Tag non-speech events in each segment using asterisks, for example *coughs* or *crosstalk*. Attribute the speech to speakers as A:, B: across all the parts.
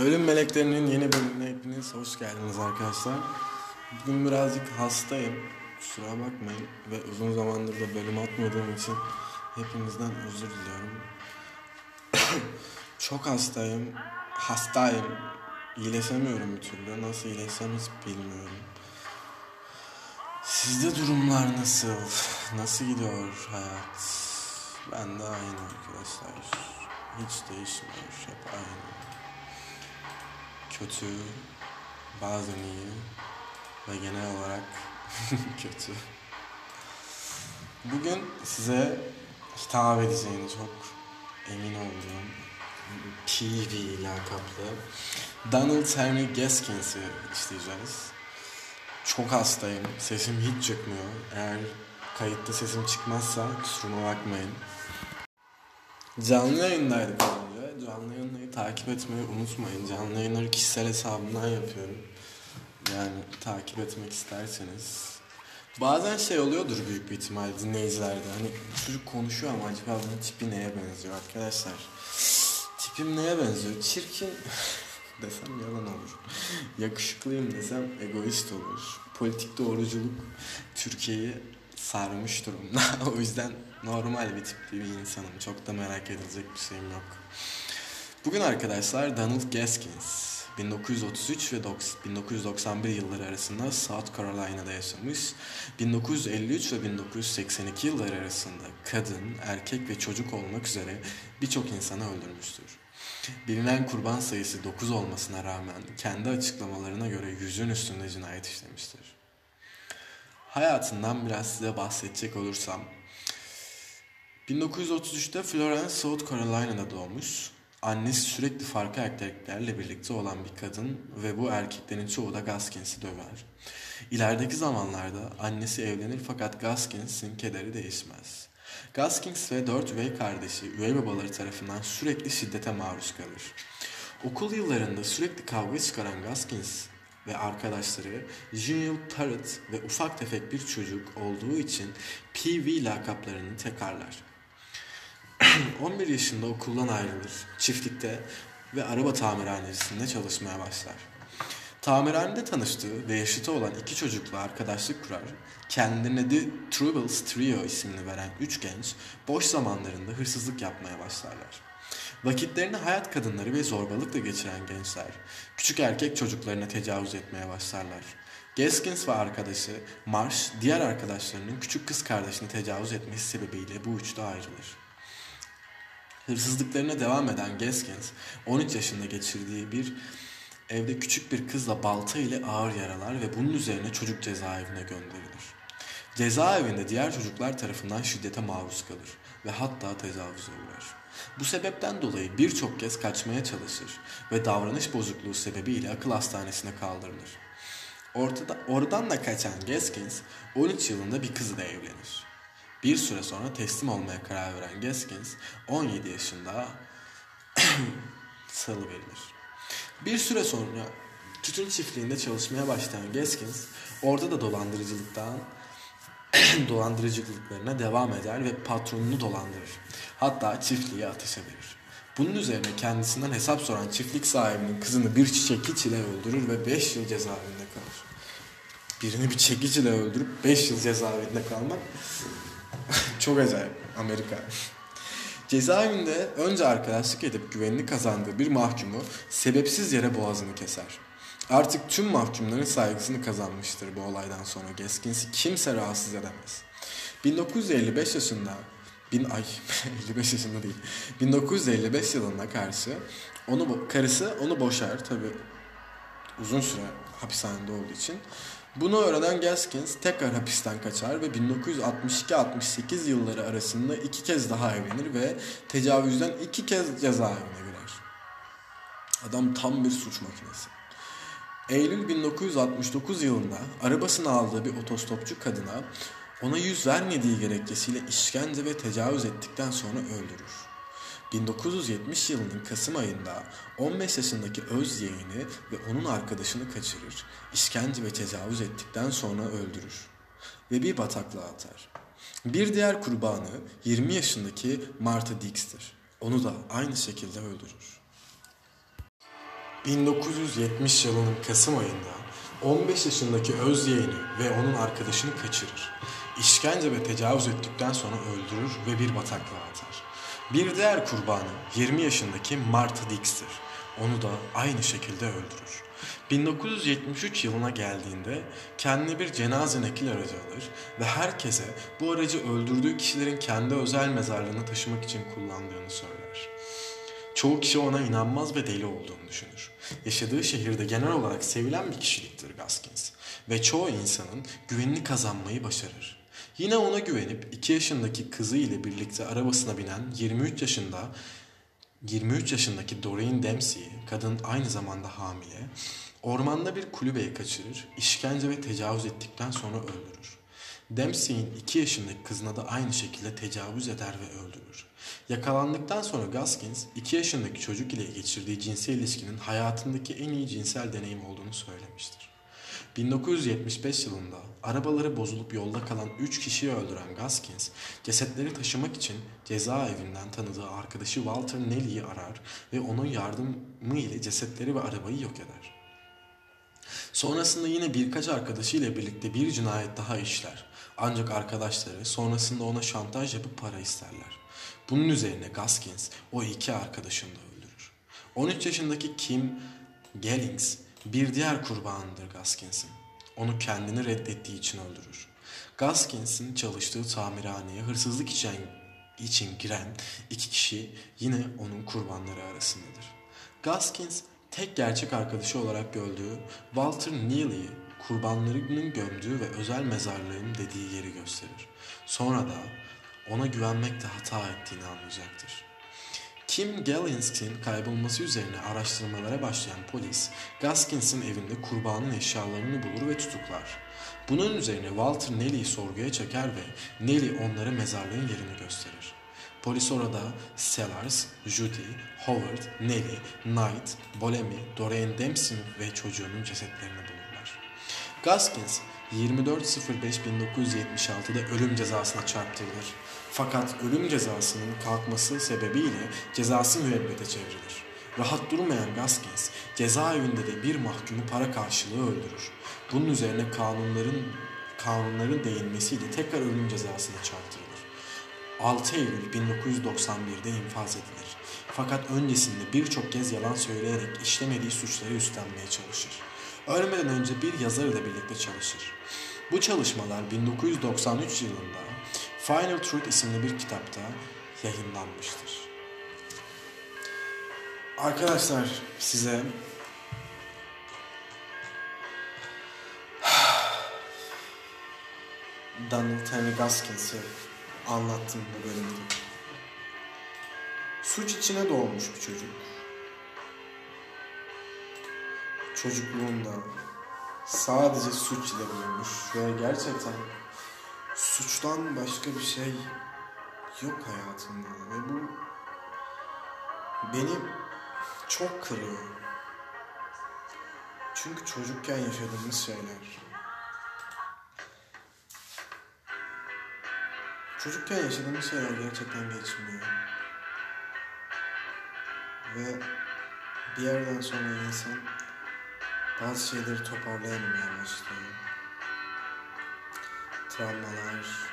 A: Ölüm Meleklerinin yeni bölümüne hepiniz hoş geldiniz arkadaşlar. Bugün birazcık hastayım. Kusura bakmayın ve uzun zamandır da bölüm atmadığım için hepinizden özür diliyorum. *coughs* Çok hastayım. Hastayım. İyileşemiyorum bir türlü. Nasıl iyileşsem bilmiyorum. Sizde durumlar nasıl? Nasıl gidiyor hayat? Ben de aynı arkadaşlar. Hiç değişmiyor. Hep aynı kötü, bazen iyi ve genel olarak *laughs* kötü. Bugün size hitap edeceğini çok emin olduğum PV lakaplı Donald Henry Gaskins'i işleyeceğiz. Çok hastayım. Sesim hiç çıkmıyor. Eğer kayıtta sesim çıkmazsa kusuruma bakmayın. Canlı yayındaydık. Canlı yayınları takip etmeyi unutmayın. Canlı yayınları kişisel hesabımdan yapıyorum. Yani takip etmek isterseniz. Bazen şey oluyordur büyük bir ihtimal dinleyicilerde. Hani çocuk konuşuyor ama acaba bunun tipi neye benziyor arkadaşlar? Tipim neye benziyor? Çirkin *laughs* desem yalan olur. Yakışıklıyım desem egoist olur. Politik doğruculuk Türkiye'yi sarmış durumda. *laughs* o yüzden normal bir tipli bir insanım. Çok da merak edilecek bir şeyim yok. Bugün arkadaşlar Donald Gaskins 1933 ve 1991 yılları arasında South Carolina'da yaşamış. 1953 ve 1982 yılları arasında kadın, erkek ve çocuk olmak üzere birçok insanı öldürmüştür. Bilinen kurban sayısı 9 olmasına rağmen kendi açıklamalarına göre yüzün üstünde cinayet işlemiştir. Hayatından biraz size bahsedecek olursam 1933'te Florence, South Carolina'da doğmuş. Annesi sürekli farklı erkeklerle birlikte olan bir kadın ve bu erkeklerin çoğu da Gaskins'i döver. İlerideki zamanlarda annesi evlenir fakat Gaskins'in kederi değişmez. Gaskins ve dört üvey kardeşi üvey babaları tarafından sürekli şiddete maruz kalır. Okul yıllarında sürekli kavga çıkaran Gaskins ve arkadaşları Junior Parrot ve ufak tefek bir çocuk olduğu için PV lakaplarını tekrarlar. *clears throat* 11 yaşında okuldan ayrılır, çiftlikte ve araba tamirhanesinde çalışmaya başlar. Tamirhanede tanıştığı ve yaşıtı olan iki çocukla arkadaşlık kurar, kendilerine The Troubles Trio ismini veren üç genç boş zamanlarında hırsızlık yapmaya başlarlar. Vakitlerini hayat kadınları ve zorbalıkla geçiren gençler, küçük erkek çocuklarına tecavüz etmeye başlarlar. Gaskins ve arkadaşı Marsh, diğer arkadaşlarının küçük kız kardeşini tecavüz etmesi sebebiyle bu üçlü ayrılır. Hırsızlıklarına devam eden Gaskins, 13 yaşında geçirdiği bir evde küçük bir kızla balta ile ağır yaralar ve bunun üzerine çocuk cezaevine gönderilir. Cezaevinde diğer çocuklar tarafından şiddete maruz kalır ve hatta tecavüze uğrar. Bu sebepten dolayı birçok kez kaçmaya çalışır ve davranış bozukluğu sebebiyle akıl hastanesine kaldırılır. Ortada, oradan da kaçan Gaskins 13 yılında bir kızla evlenir. Bir süre sonra teslim olmaya karar veren Gaskins 17 yaşında *clears throat* salı verilir. Bir süre sonra tütün çiftliğinde çalışmaya başlayan Gaskins orada da dolandırıcılıktan *clears throat* dolandırıcılıklarına devam eder ve patronunu dolandırır. Hatta çiftliği ateşe verir. Bunun üzerine kendisinden hesap soran çiftlik sahibinin kızını bir çekiç ile öldürür ve 5 yıl cezaevinde kalır. Birini bir çekiç ile öldürüp 5 yıl cezaevinde kalmak *laughs* çok acayip Amerika. Cezaevinde önce arkadaşlık edip güvenini kazandığı bir mahkumu sebepsiz yere boğazını keser. Artık tüm mahkumların saygısını kazanmıştır bu olaydan sonra Gaskins'i kimse rahatsız edemez. 1955 yaşında bin ay *laughs* 55 yaşında değil 1955 yılında karşı onu karısı onu boşar tabi uzun süre hapishanede olduğu için bunu öğrenen Gaskins tekrar hapisten kaçar ve 1962-68 yılları arasında iki kez daha evlenir ve tecavüzden iki kez cezaevine girer. Adam tam bir suç makinesi. Eylül 1969 yılında arabasını aldığı bir otostopçu kadına ona yüz vermediği gerekçesiyle işkence ve tecavüz ettikten sonra öldürür. 1970 yılının Kasım ayında 15 yaşındaki öz yeğeni ve onun arkadaşını kaçırır, işkence ve tecavüz ettikten sonra öldürür ve bir bataklığa atar. Bir diğer kurbanı 20 yaşındaki Martha Dix'tir. Onu da aynı şekilde öldürür. 1970 yılının Kasım ayında 15 yaşındaki öz yeğeni ve onun arkadaşını kaçırır. İşkence ve tecavüz ettikten sonra öldürür ve bir bataklığa atar. Bir diğer kurbanı 20 yaşındaki Martha Dix'tir. Onu da aynı şekilde öldürür. 1973 yılına geldiğinde kendine bir cenaze nakil aracı alır ve herkese bu aracı öldürdüğü kişilerin kendi özel mezarlığına taşımak için kullandığını söyler. Çoğu kişi ona inanmaz ve deli olduğunu düşünür. Yaşadığı şehirde genel olarak sevilen bir kişiliktir Gaskins ve çoğu insanın güvenini kazanmayı başarır. Yine ona güvenip 2 yaşındaki kızı ile birlikte arabasına binen 23 yaşında 23 yaşındaki Doreen Dempsey, kadın aynı zamanda hamile, ormanda bir kulübeye kaçırır, işkence ve tecavüz ettikten sonra öldürür. Dempsey'in 2 yaşındaki kızına da aynı şekilde tecavüz eder ve öldürür. Yakalandıktan sonra Gaskins 2 yaşındaki çocuk ile geçirdiği cinsel ilişkinin hayatındaki en iyi cinsel deneyim olduğunu söylemiştir. 1975 yılında arabaları bozulup yolda kalan 3 kişiyi öldüren Gaskins, cesetleri taşımak için cezaevinden tanıdığı arkadaşı Walter Nelly'yi arar ve onun yardımı ile cesetleri ve arabayı yok eder. Sonrasında yine birkaç arkadaşıyla birlikte bir cinayet daha işler. Ancak arkadaşları sonrasında ona şantaj yapıp para isterler. Bunun üzerine Gaskins o iki arkadaşını da öldürür. 13 yaşındaki Kim Gellings bir diğer kurbanıdır Gaskins'in. Onu kendini reddettiği için öldürür. Gaskins'in çalıştığı tamirhaneye hırsızlık için, için giren iki kişi yine onun kurbanları arasındadır. Gaskins tek gerçek arkadaşı olarak gördüğü Walter Neely'i kurbanlarının gömdüğü ve özel mezarlığın dediği yeri gösterir. Sonra da ona güvenmekte hata ettiğini anlayacaktır. Kim Gallins'in kaybolması üzerine araştırmalara başlayan polis, Gaskins'in evinde kurbanın eşyalarını bulur ve tutuklar. Bunun üzerine Walter Nelly'yi sorguya çeker ve Nelly onlara mezarlığın yerini gösterir. Polis orada Sellars, Judy, Howard, Nelly, Knight, Bolemi, Doreen Dempsey ve çocuğunun cesetlerini bulurlar. Gaskins 24.05.1976'da ölüm cezasına çarptırılır. Fakat ölüm cezasının kalkması sebebiyle cezası müebbete çevrilir. Rahat durmayan Gaskins cezaevinde de bir mahkumu para karşılığı öldürür. Bunun üzerine kanunların kanunların değinmesiyle tekrar ölüm cezasına çarptırılır. 6 Eylül 1991'de infaz edilir. Fakat öncesinde birçok kez yalan söyleyerek işlemediği suçları üstlenmeye çalışır. Ölmeden önce bir yazar ile birlikte çalışır. Bu çalışmalar 1993 yılında Final Truth isimli bir kitapta yayınlanmıştır. Arkadaşlar size *sighs* Donald Henry Gaskins'i anlattım bu bölümde. Suç içine doğmuş bir çocuk. Çocukluğunda sadece suç ile büyümüş ve gerçekten suçtan başka bir şey yok hayatında ve bu beni çok kırıyor. Çünkü çocukken yaşadığımız şeyler çocukken yaşadığımız şeyler gerçekten geçmiyor. Ve bir yerden sonra insan bazı şeyleri toparlayamamaya başlıyor. Travmalar,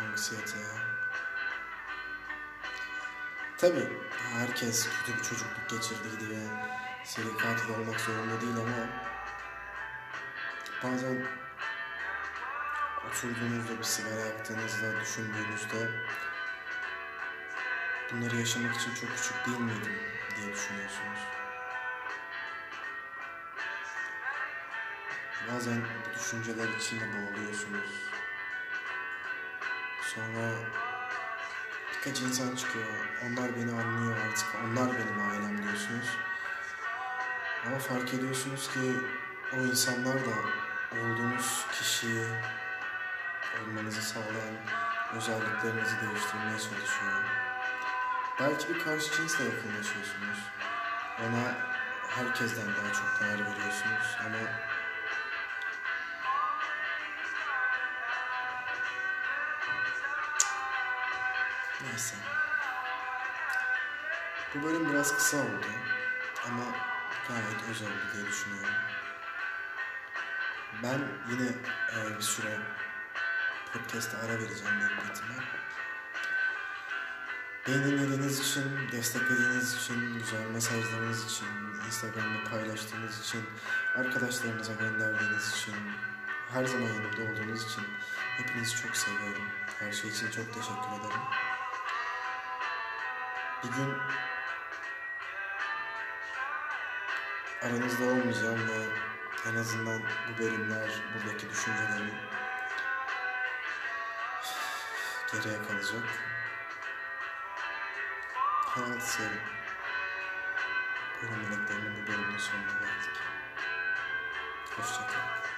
A: anksiyete. Tabi herkes kötü bir çocukluk geçirdi diye seri katil olmak zorunda değil ama bazen oturduğunuzda bir sigara yaktığınızda düşündüğünüzde bunları yaşamak için çok küçük değil miydim diye düşünüyorsunuz. Bazen bu düşünceler içinde boğuluyorsunuz. Sonra birkaç insan çıkıyor. Onlar beni anlıyor artık. Onlar benim ailem diyorsunuz. Ama fark ediyorsunuz ki o insanlar da olduğunuz kişiyi olmanızı sağlayan özelliklerinizi değiştirmeye çalışıyor. Belki bir karşı cinsle yakınlaşıyorsunuz. Ona herkesten daha çok değer veriyorsunuz ama Neyse. Bu bölüm biraz kısa oldu ama gayet özel diye düşünüyorum. Ben yine e, bir süre podcast'a ara vereceğim büyük ihtimal. Beni dinlediğiniz için, desteklediğiniz için, güzel mesajlarınız için, Instagram'da paylaştığınız için, arkadaşlarınıza gönderdiğiniz için, her zaman yanımda olduğunuz için hepinizi çok seviyorum. Her şey için çok teşekkür ederim. Bir gün aranızda olmayacağım ve en azından bu bölümler, buradaki düşüncelerim geriye kalacak. Hayatı sevin. Bölüm meleklerinin bu bölümünün sonuna geldik. Hoşçakalın.